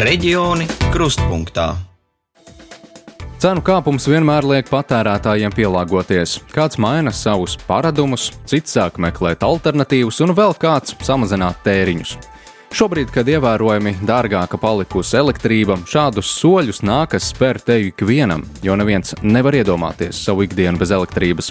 Reģioni krustpunktā. Cenu kāpums vienmēr liek patērētājiem pielāgoties. Kāds maina savus paradumus, cits sāk meklēt alternatīvas, un vēl kāds samazināt tēriņus. Šobrīd, kad ievērojami dārgāka palikusi elektrība, šādus soļus nākas spērt te ikvienam, jo neviens nevar iedomāties savu ikdienu bez elektrības.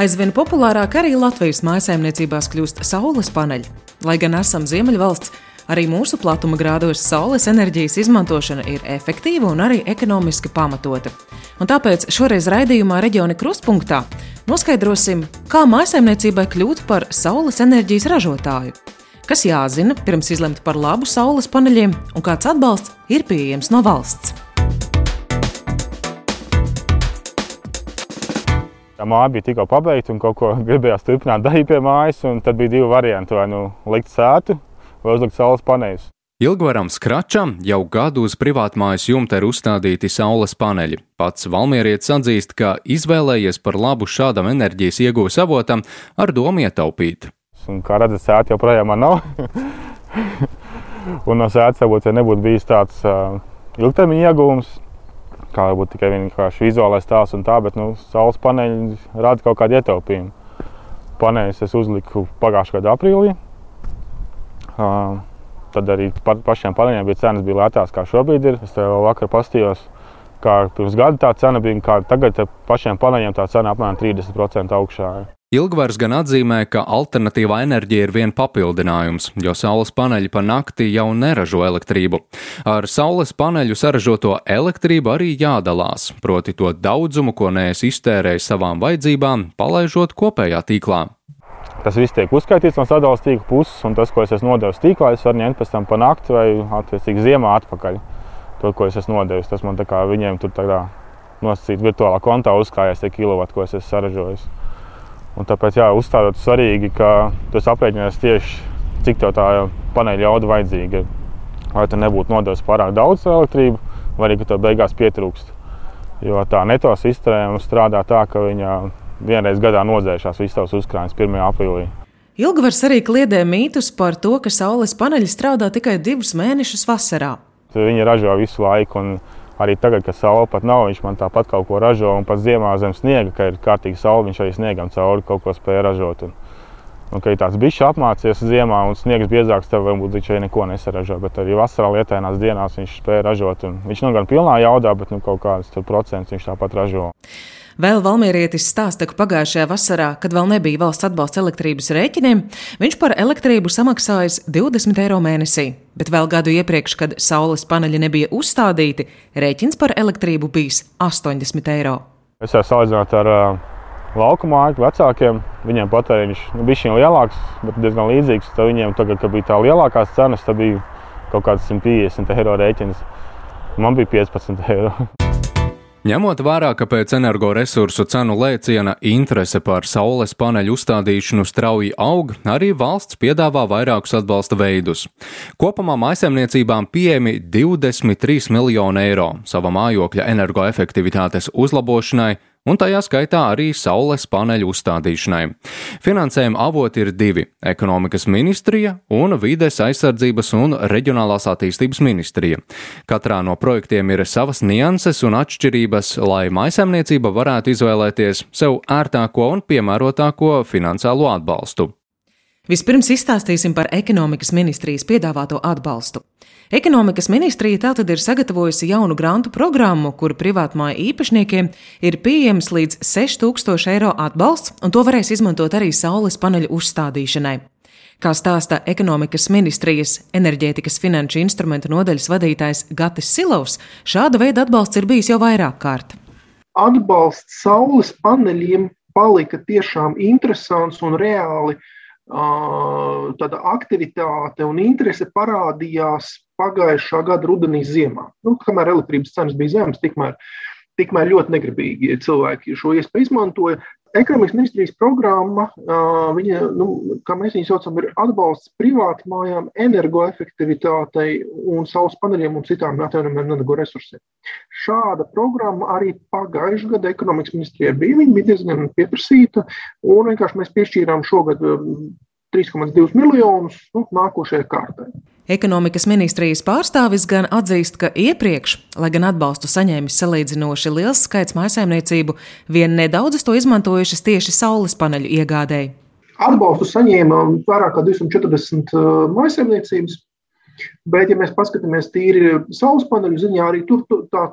Aizvien populārāk arī Latvijas mājsaimniecībās kļūst saules paneļi. Lai gan esam Ziemeļvalsts, Arī mūsu platuma grādos saules enerģijas izmantošana ir efektīva un arī ekonomiski pamatota. Un tāpēc šoreiz raidījumā Reģiona Krustpunktā noskaidrosim, kā mājsaimniecībai kļūt par saules enerģijas ražotāju. Kas jāzina pirms izlemt par labu saules paneļiem un kāds atbalsts ir pieejams no valsts. Tā māja bija tikko pabeigta un kaut ko gribējās turpināt darīt pie mājas. Tad bija divi varianti. Vai nu likt sētu, vai uzlikt saules paneļus. Ilgvaram Skračam jau gadu uz privātmājas jumta ir uzstādīti saules paneļi. Pats Valmierietis atzīst, ka izvēlējies par labu šādam enerģijas ieguves avotam ar domu ietaupīt. Un, kā redzat, sēta joprojām nav. un no sēdes varbūt ja nebūtu bijis tāds uh, ilgtermiņa iegūms, kā varbūt tikai vienkārši vizuālais tēls un tā, bet nu, saules paneļi rada kaut kādu ietaupījumu. Paneļus es uzliku pagājušā gada aprīlī. Tad arī pa, pašiem paneļiem bija cenas bija lētākas kā šobrīd ir. Es tev vakar pastījos, kā pirms gada tā cena bija, kā tagad pašiem paneļiem tā cena apmēram 30% augšā. Ilgvars gan atzīmē, ka alternatīvā enerģija ir vien papildinājums, jo saules paneļi pa nakti jau neražo elektrību. Ar saules paneļu saražoto elektrību arī jādalās, proti to daudzumu, ko nees iztērējis savām vajadzībām, palaižot kopējā tīklā. Tas viss tiek uzskaitīts no sadalījuma tīkla puses, un tas, ko es esmu nodevis tīklā, es varu ņemt pēc tam pa nakti vai attiecīgi ziemā atpakaļ. To, ko es esmu nodevis, tas man kā viņiem tur tādā nosacīt virtuālā kontā uzkrājas tie kilovati, ko es esmu saražojis. Un tāpēc, jā, uzstādot svarīgi, ka tu aprēķinies tieši, cik tev tā paneļa jauda vajadzīga. Lai tu nebūtu nodevis pārāk daudz elektrību, vai arī, ka tev beigās pietrūkst. Jo tā neto sistēma strādā tā, ka viņa vienreiz gadā nodzēšās visas tavas uzkrājumus 1. aprīlī. Ilgvars arī kliedē mītus par to, ka saules paneļi strādā tikai divus mēnešus vasarā. Viņi ražo visu laiku, un arī tagad, kad saule pat nav, viņš man tāpat kaut ko ražo. Un pat ziemā zem sniega, kad ir kārtīgi saule, viņš arī sniegam cauri kaut ko spēja ražot. Un, un kad ir tāds bijis apmācies ziemā un sniegs biezāks, tad varbūt viņš arī neko nesaražo. Bet arī vasarā lietainās dienās viņš spēja ražot. Viņš nav gan pilnā jaudā, bet nu, kaut kāds procents viņš tāpat ražo. Vēl Valmierietis stāsta, ka pagājušajā vasarā, kad vēl nebija valsts atbalsta elektrības rēķiniem, viņš par elektrību samaksājis 20 eiro mēnesī. Bet vēl gadu iepriekš, kad saules paneļi nebija uzstādīti, rēķins par elektrību bijis 80 eiro. Es varu salīdzināt ar uh, lauku māju vecākiem. Viņiem patēriņš nu, bija lielāks, bet diezgan līdzīgs. Tad viņiem tagad, kad bija tā lielākās cenas, tad bija kaut kāds 150 eiro rēķins. Man bija 15 eiro. Ņemot vērā, ka pēc energoresursu cenu lēciena interese par saules paneļu uzstādīšanu strauji aug, arī valsts piedāvā vairākus atbalsta veidus. Kopumā maisaimniecībām pieejami 23 miljoni eiro sava mājokļa energoefektivitātes uzlabošanai, un tajā skaitā arī saules paneļu uzstādīšanai. Finansējuma avoti ir divi - ekonomikas ministrija un vides aizsardzības un reģionālās attīstības ministrija. Katrā no projektiem ir savas nianses un atšķirības, lai maisaimniecība varētu izvēlēties sev ērtāko un piemērotāko finansiālo atbalstu. Vispirms izstāstīsim par ekonomikas ministrijas piedāvāto atbalstu. Ekonomikas ministrija tātad ir sagatavojusi jaunu grantu programmu, kur privātmāju īpašniekiem ir pieejams līdz 6000 eiro atbalsts, un to varēs izmantot arī saules paneļu uzstādīšanai. Kā stāsta ekonomikas ministrijas enerģētikas finanšu instrumentu nodaļas vadītājs Gatis Silovs, šāda veida atbalsts ir bijis jau vairāk kārt. Atbalsts saules paneļiem palika tiešām interesants un reāli tāda aktivitāte un interese parādījās pagājušā gada rudenī, ziemā. Nu, kamēr elektrības cenas bija zemes, tikmēr, tikmēr ļoti negribīgi cilvēki šo iespēju izmantoja. Ekonomikas ministrijas programma, viņa, nu, kā mēs viņu saucam, ir atbalsts privātu mājām, energoefektivitātei un saules paneļiem un citām atjaunojumiem energoresursiem. Šāda programma arī pagājušajā gadā ekonomikas ministrijai bija. Viņa bija diezgan pieprasīta, un vienkārši mēs piešķīrām šogad 3,2 miljonus nu, nākošajai kārtai. Ekonomikas ministrijas pārstāvis gan atzīst, ka iepriekš, lai gan atbalstu saņēmis salīdzinoši liels skaits mājsaimniecību, vien nedaudz to izmantojušas tieši saules paneļu iegādēji. Atbalstu saņēma vairāk kā 240 uh, mājsaimniecības, bet, ja mēs paskatāmies tīri saules paneļu ziņā, arī tur tā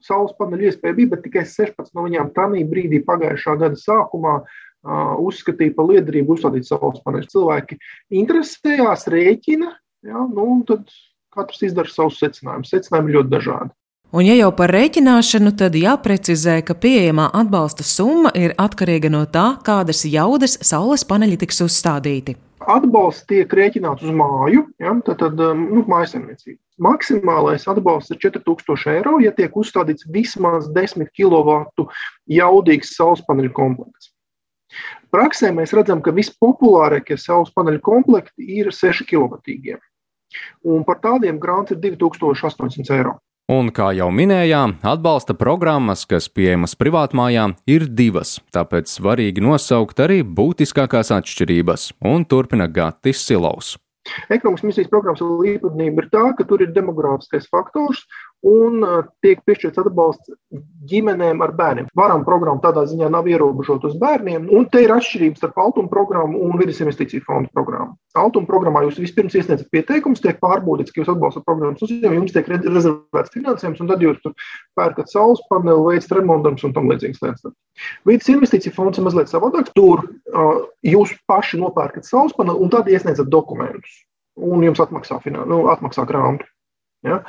saules paneļu iespēja bija, bet tikai 16 no viņām tādā brīdī pagājušā gada sākumā uh, uzskatīja par liederību uzstādīt saules paneļus. Cilvēki interesējās, rēķina Ja, nu, tad katrs izdara savus secinājumus. Secinājumi ļoti dažādi. Un, ja jau par rēķināšanu, tad jāprecizē, ka pieejamā atbalsta summa ir atkarīga no tā, kādas jaudas saules paneļi tiks uzstādīti. Atbalsts tiek rēķināts uz māju, ja, tad, tad um, nu, mājasemniecība. Maksimālais atbalsts ir 4000 eiro, ja tiek uzstādīts vismaz 10 kW jaudīgs saules paneļu komplekts. Praksē mēs redzam, ka vispopulārākie saules paneļu komplekti ir 6 kW un par tādiem grāns ir 2800 eiro. Un, kā jau minējām, atbalsta programmas, kas pieejamas privātmājām, ir divas, tāpēc svarīgi nosaukt arī būtiskākās atšķirības, un turpina Gatis Silaus. Ekonomikas ministrijas programmas īpatnība ir tā, ka tur ir demogrāfiskais faktors un uh, tiek piešķirts atbalsts ģimenēm ar bērniem. Varam programma tādā ziņā nav ierobežota uz bērniem, un te ir atšķirības starp Altuma programmu un Vides investīciju fonda programmu. Altuma programmā jūs vispirms iesniedzat pieteikumus, tiek pārbaudīts, ka jūs atbalstat programmas uzņēmumu, jums tiek rezervēts finansējums, un tad jūs tur pērkat saules paneli, veicat remontdarbus un tam līdzīgas lietas. Vides investīcija fonds ir mazliet savādāk. Tur uh, jūs paši nopērkat saules paneli un tad iesniedzat dokumentus, un jums atmaksā, nu, atmaksā grāmatu. Ja?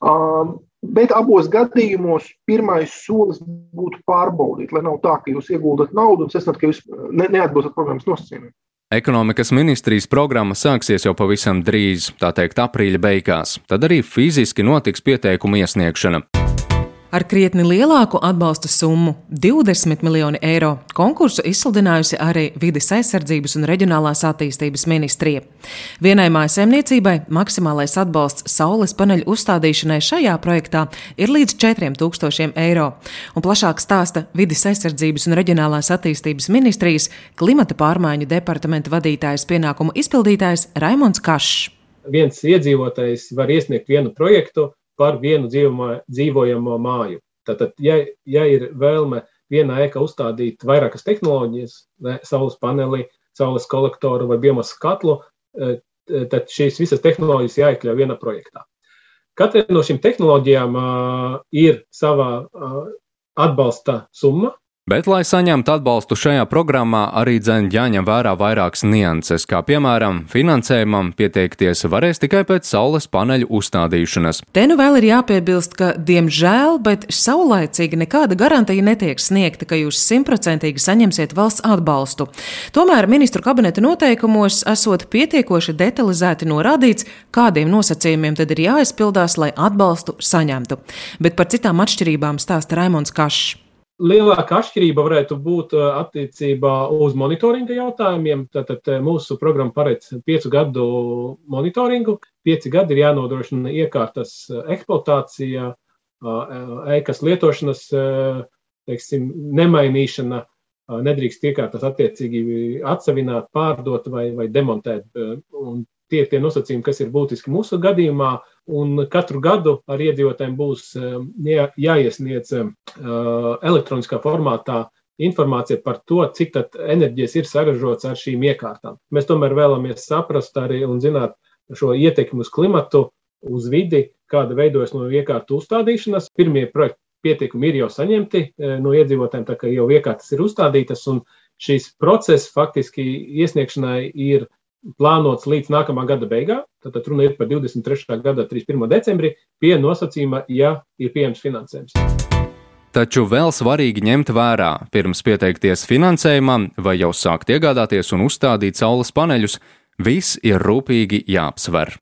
Um, bet abos gadījumos pirmais solis būtu pārbaudīt, lai nav tā, ka jūs ieguldat naudu un secināt, ka jūs ne, neatbilstat programmas nosacījumiem. Ekonomikas ministrijas programma sāksies jau pavisam drīz, tā teikt, aprīļa beigās. Tad arī fiziski notiks pieteikuma iesniegšana. Ar krietni lielāku atbalsta summu - 20 miljoni eiro - konkursu izsludinājusi arī Vides aizsardzības un reģionālās attīstības ministrija. Vienai mājsaimniecībai maksimālais atbalsts saules paneļu uzstādīšanai šajā projektā ir līdz 4000 eiro. Un plašāk stāsta Vides aizsardzības un reģionālās attīstības ministrijas klimata pārmaiņu departamenta vadītājs pienākumu izpildītājs Raimons Kašs. Viens iedzīvotājs var iesniegt vienu projektu par vienu dzīvojamo māju. Tātad, ja, ja ir vēlme vienā ēkā uzstādīt vairākas tehnoloģijas, ne, saules paneli, saules kolektoru vai biomasas katlu, e, tad šīs visas tehnoloģijas jāiekļauj vienā projektā. Katrai no šīm tehnoloģijām uh, ir sava uh, atbalsta summa, Bet, lai saņemtu atbalstu šajā programmā, arī dzēn jāņem vērā vairākas nianses, kā piemēram, finansējumam pieteikties varēs tikai pēc saules paneļu uzstādīšanas. Te nu vēl ir jāpiebilst, ka, diemžēl, bet saulaicīgi nekāda garantija netiek sniegta, ka jūs simtprocentīgi saņemsiet valsts atbalstu. Tomēr ministru kabineta noteikumos esot pietiekoši detalizēti norādīts, kādiem nosacījumiem tad ir jāizpildās, lai atbalstu saņemtu. Bet par citām atšķirībām stāsta Raimons Kašs. Lielākā atšķirība varētu būt uh, attiecībā uz monitoringa jautājumiem. Tātad uh, mūsu programma paredz piecu gadu monitoringu. Pieci gadi ir jānodrošina iekārtas uh, eksploatācija, ēkas lietošanas teiksim, nemainīšana. Nedrīkst iekārtas attiecīgi atsevināt, pārdot vai, vai demontēt. Un tie ir tie nosacījumi, kas ir būtiski mūsu gadījumā. Un katru gadu ar iedzīvotājiem būs um, jā, jāiesniedz uh, elektroniskā formātā informācija par to, cik enerģijas ir saražots ar šīm iekārtām. Mēs tomēr vēlamies saprast arī un zināt šo ietekmi uz klimatu, uz vidi, kāda veidojas no iekārtu uzstādīšanas. Pirmie projekti pieteikumi ir jau saņemti uh, no iedzīvotājiem, tā kā jau iekārtas ir uzstādītas, un šīs process faktiski iesniegšanai ir plānots līdz nākamā gada beigām. Tad runa ir par 23. gada 31. decembri pie nosacījuma, ja ir pieejams finansējums. Taču vēl svarīgi ņemt vērā, pirms pieteikties finansējumam vai jau sākt iegādāties un uzstādīt saules paneļus, viss ir rūpīgi jāapsver.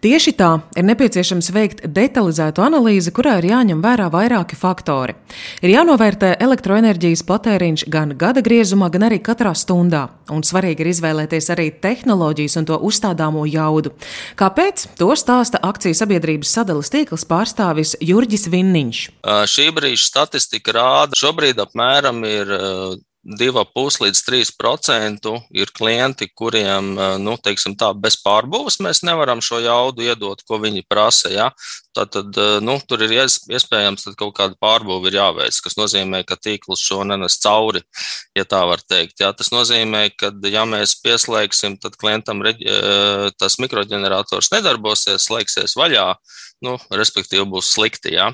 Tieši tā ir nepieciešams veikt detalizētu analīzi, kurā ir jāņem vērā vairāki faktori. Ir jānovērtē elektroenerģijas patēriņš gan gada griezumā, gan arī katrā stundā. Un svarīgi ir izvēlēties arī tehnoloģijas un to uzstādāmo jaudu. Kāpēc? To stāsta akcijas sabiedrības sadalas tīkls pārstāvis Jurģis Vinniņš. Šī brīža statistika rāda, šobrīd apmēram ir 2,5 līdz 3% ir klienti, kuriem, nu, teiksim tā, bez pārbūves mēs nevaram šo jaudu iedot, ko viņi prasa. Ja? Tad, nu, tur ir iespējams, ka kaut kāda pārbūve jāveic, kas nozīmē, ka tīkls šo nenes cauri, ja tā var teikt. Ja? Tas nozīmē, ka, ja mēs pieslēgsim, tad klientam tas mikroģenerators nedarbosies, slēgsies vaļā, nu, respektīvi būs slikti. Ja?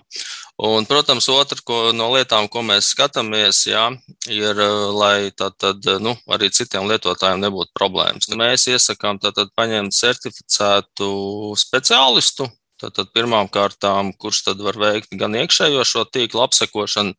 Un, protams, otra no lietām, ko mēs skatāmies, ja, ir, lai tā, tad, nu, arī citiem lietotājiem nebūtu problēmas. Mēs iesakām tātad paņemt certificētu speciālistu, Tātad pirmām kārtām, kurš tad var veikt gan iekšējo šo tīklu apsekošanu,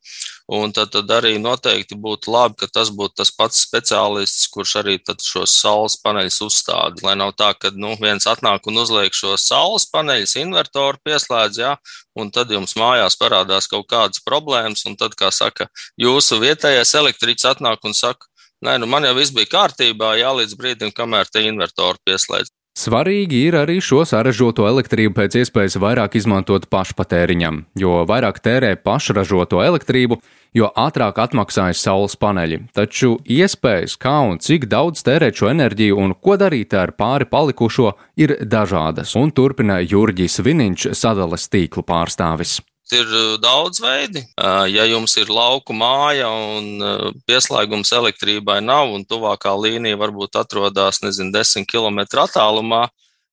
un tad, tad arī noteikti būtu labi, ka tas būtu tas pats speciālists, kurš arī šos saules paneļus uzstāda. Lai nav tā, ka nu, viens atnāk un uzliek šos saules paneļus, invertoru pieslēdz, jā, un tad jums mājās parādās kaut kādas problēmas, un tad, kā saka, jūsu vietējais elektriķis atnāk un saka, Nē, nu man jau viss bija kārtībā, jā, līdz brīdim, kamēr te invertoru pieslēdz. Svarīgi ir arī šo sarežģīto elektrību pēc iespējas vairāk izmantot pašpatēriņam, jo vairāk tērē pašražoto elektrību, jo ātrāk atmaksājas saules paneļi. Taču iespējas, kā un cik daudz tērēt šo enerģiju un ko darīt ar pāri palikušo, ir dažādas, un turpina Jurģis Viniņš, sadales tīklu pārstāvis ir daudz veidi. Ja jums ir lauku māja un pieslēgums elektrībai nav, un tuvākā līnija varbūt atrodas, nezinu, 10 km attālumā,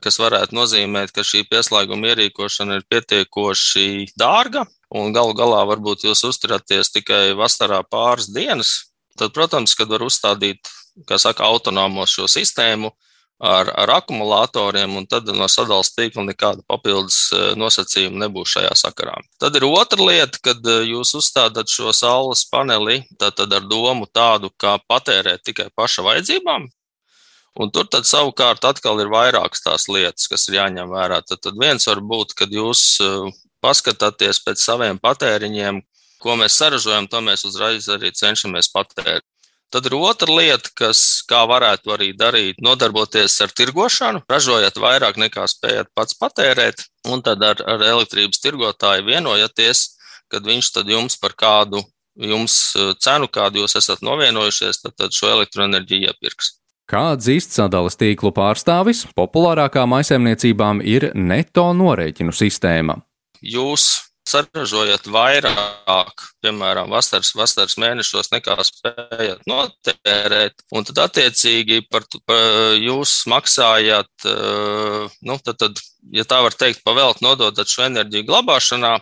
kas varētu nozīmēt, ka šī pieslēguma ierīkošana ir pietiekoši dārga, un galu galā varbūt jūs uzturaties tikai vasarā pāris dienas, tad, protams, kad var uzstādīt, kā saka, autonomo šo sistēmu, ar, ar akumulatoriem, un tad no sadalījuma tīkla nekāda papildus e, nosacījuma nebūs šajā sakarā. Tad ir otra lieta, kad e, jūs uzstādat šo saules paneli tad ar domu tādu, kā patērēt tikai paša vajadzībām. Un tur tad savukārt atkal ir vairākas tās lietas, kas ir jāņem vērā. Tad, tad viens var būt, kad jūs e, paskatāties pēc saviem patēriņiem, ko mēs saražojam, to mēs uzreiz arī cenšamies patērēt. Tad ir otra lieta, kas, kā varētu arī darīt, nodarboties ar tirgošanu, ražojot vairāk nekā spējat pats patērēt, un tad ar, ar elektrības tirgotāju vienojaties, kad viņš tad jums par kādu jums eh, cenu, kādu jūs esat novienojušies, tad, tad šo elektroenerģiju iepirks. Kā atzīst sadales tīklu pārstāvis, populārākā maisaimniecībām ir neto norēķinu sistēma. Jūs saražojat vairāk, piemēram, vasaras, vasaras mēnešos, nekā spējat notērēt, un tad attiecīgi par, par jūs maksājat, eh, nu, tad, tad, ja tā var teikt, pavēlt nododat šo enerģiju glabāšanā,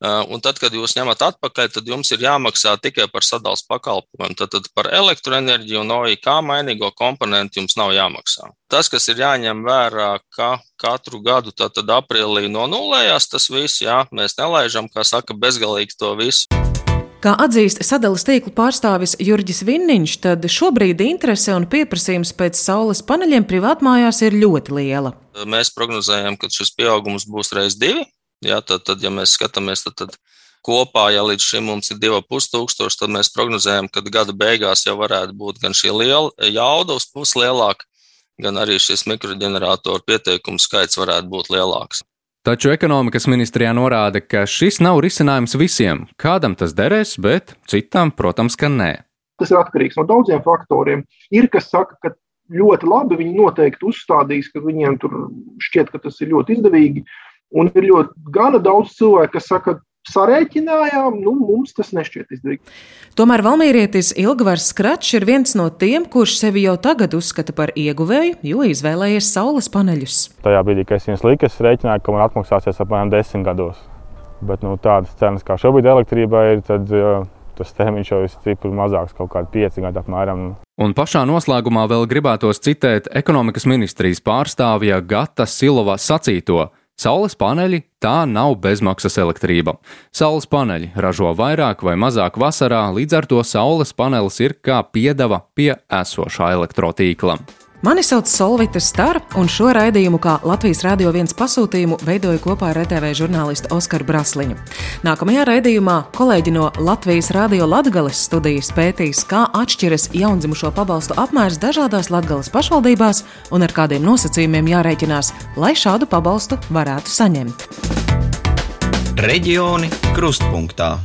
un tad, kad jūs ņemat atpakaļ, tad jums ir jāmaksā tikai par sadalījuma pakalpojumu. Tad, tad par elektroenerģiju un OIK mainīgo komponentu jums nav jāmaksā. Tas, kas ir jāņem vērā, ka katru gadu tad, tad aprīlī nonulējās tas viss, jā, mēs nelaižam, kā saka, bezgalīgi to visu. Kā atzīst sadalījuma tīkla pārstāvis Jurģis Vinniņš, tad šobrīd interese un pieprasījums pēc saules paneļiem privātmājās ir ļoti liela. Mēs prognozējam, ka šis pieaugums būs reiz divi. Ja, tad, tad, ja mēs skatāmies, tad, tad kopā, ja līdz šim mums ir 2,5 tūkstoši, tad mēs prognozējam, ka gada beigās jau varētu būt gan šī liela jauda uz pusi lielāka, gan arī šis mikroģeneratoru pieteikumu skaits varētu būt lielāks. Taču ekonomikas ministrijā norāda, ka šis nav risinājums visiem. Kādam tas derēs, bet citam, protams, ka nē. Tas ir atkarīgs no daudziem faktoriem. Ir kas saka, ka ļoti labi viņi noteikti uzstādīs, ka viņiem tur šķiet, ka tas ir ļoti izdevīgi. Un ir ļoti gana daudz cilvēku, kas saka, sarēķinājām, nu, mums tas nešķiet izdevīgi. Tomēr Valmīrietis Ilgvars Kračs ir viens no tiem, kurš sevi jau tagad uzskata par ieguvēju, jo izvēlējies saules paneļus. Tajā brīdī, kad es viņus liku, es rēķināju, ka man atmaksāsies apmēram desmit gados. Bet nu, tādas cenas, kā šobrīd elektrībai ir, tad tas termiņš jau ir stipri mazāks, kaut kādi pieci gadi apmēram. Un pašā noslēgumā vēl gribētos citēt ekonomikas ministrijas pārstāvja Gata Silova sacīto. Saules paneļi tā nav bezmaksas elektrība. Saules paneļi ražo vairāk vai mazāk vasarā, līdz ar to saules panelis ir kā piedeva pie esošā elektrotīkla. Mani sauc Solvita Stara, un šo raidījumu, kā Latvijas Rādio 1 pasūtījumu, veidoju kopā ar RTV žurnālistu Oskaru Brasliņu. Nākamajā raidījumā kolēģi no Latvijas Rādio Latgales studijas pētīs, kā atšķiras jaundzimušo pabalstu apmērs dažādās Latgales pašvaldībās un ar kādiem nosacījumiem jārēķinās, lai šādu pabalstu varētu saņemt. Reģioni krustpunktā.